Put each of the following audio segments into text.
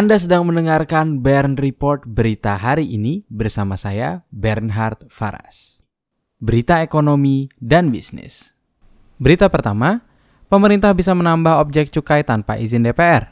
Anda sedang mendengarkan Bern Report berita hari ini bersama saya Bernhard Faras. Berita ekonomi dan bisnis. Berita pertama, pemerintah bisa menambah objek cukai tanpa izin DPR.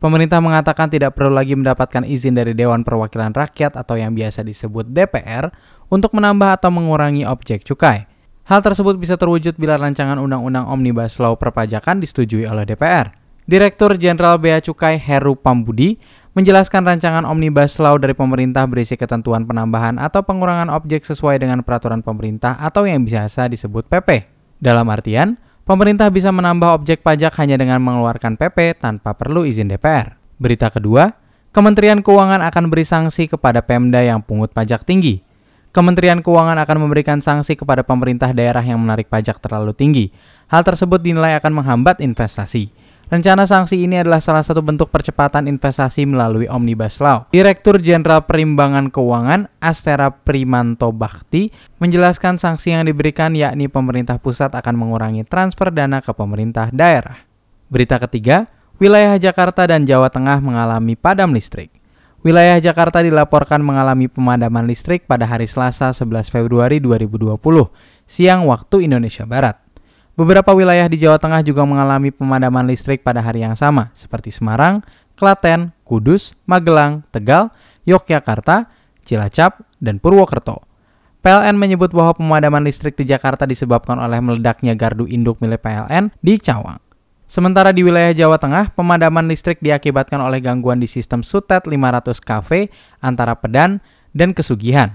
Pemerintah mengatakan tidak perlu lagi mendapatkan izin dari Dewan Perwakilan Rakyat atau yang biasa disebut DPR untuk menambah atau mengurangi objek cukai. Hal tersebut bisa terwujud bila rancangan Undang-Undang Omnibus Law perpajakan disetujui oleh DPR. Direktur Jenderal Bea Cukai Heru Pambudi menjelaskan rancangan Omnibus Law dari pemerintah berisi ketentuan penambahan atau pengurangan objek sesuai dengan peraturan pemerintah atau yang biasa disebut PP. Dalam artian, pemerintah bisa menambah objek pajak hanya dengan mengeluarkan PP tanpa perlu izin DPR. Berita kedua, Kementerian Keuangan akan beri sanksi kepada Pemda yang pungut pajak tinggi. Kementerian Keuangan akan memberikan sanksi kepada pemerintah daerah yang menarik pajak terlalu tinggi. Hal tersebut dinilai akan menghambat investasi. Rencana sanksi ini adalah salah satu bentuk percepatan investasi melalui Omnibus Law. Direktur Jenderal Perimbangan Keuangan Astera Primanto Bakti menjelaskan sanksi yang diberikan yakni pemerintah pusat akan mengurangi transfer dana ke pemerintah daerah. Berita ketiga, wilayah Jakarta dan Jawa Tengah mengalami padam listrik. Wilayah Jakarta dilaporkan mengalami pemadaman listrik pada hari Selasa 11 Februari 2020, siang waktu Indonesia Barat. Beberapa wilayah di Jawa Tengah juga mengalami pemadaman listrik pada hari yang sama, seperti Semarang, Klaten, Kudus, Magelang, Tegal, Yogyakarta, Cilacap, dan Purwokerto. PLN menyebut bahwa pemadaman listrik di Jakarta disebabkan oleh meledaknya gardu induk milik PLN di Cawang. Sementara di wilayah Jawa Tengah, pemadaman listrik diakibatkan oleh gangguan di sistem Sutet 500 kV antara Pedan dan Kesugihan.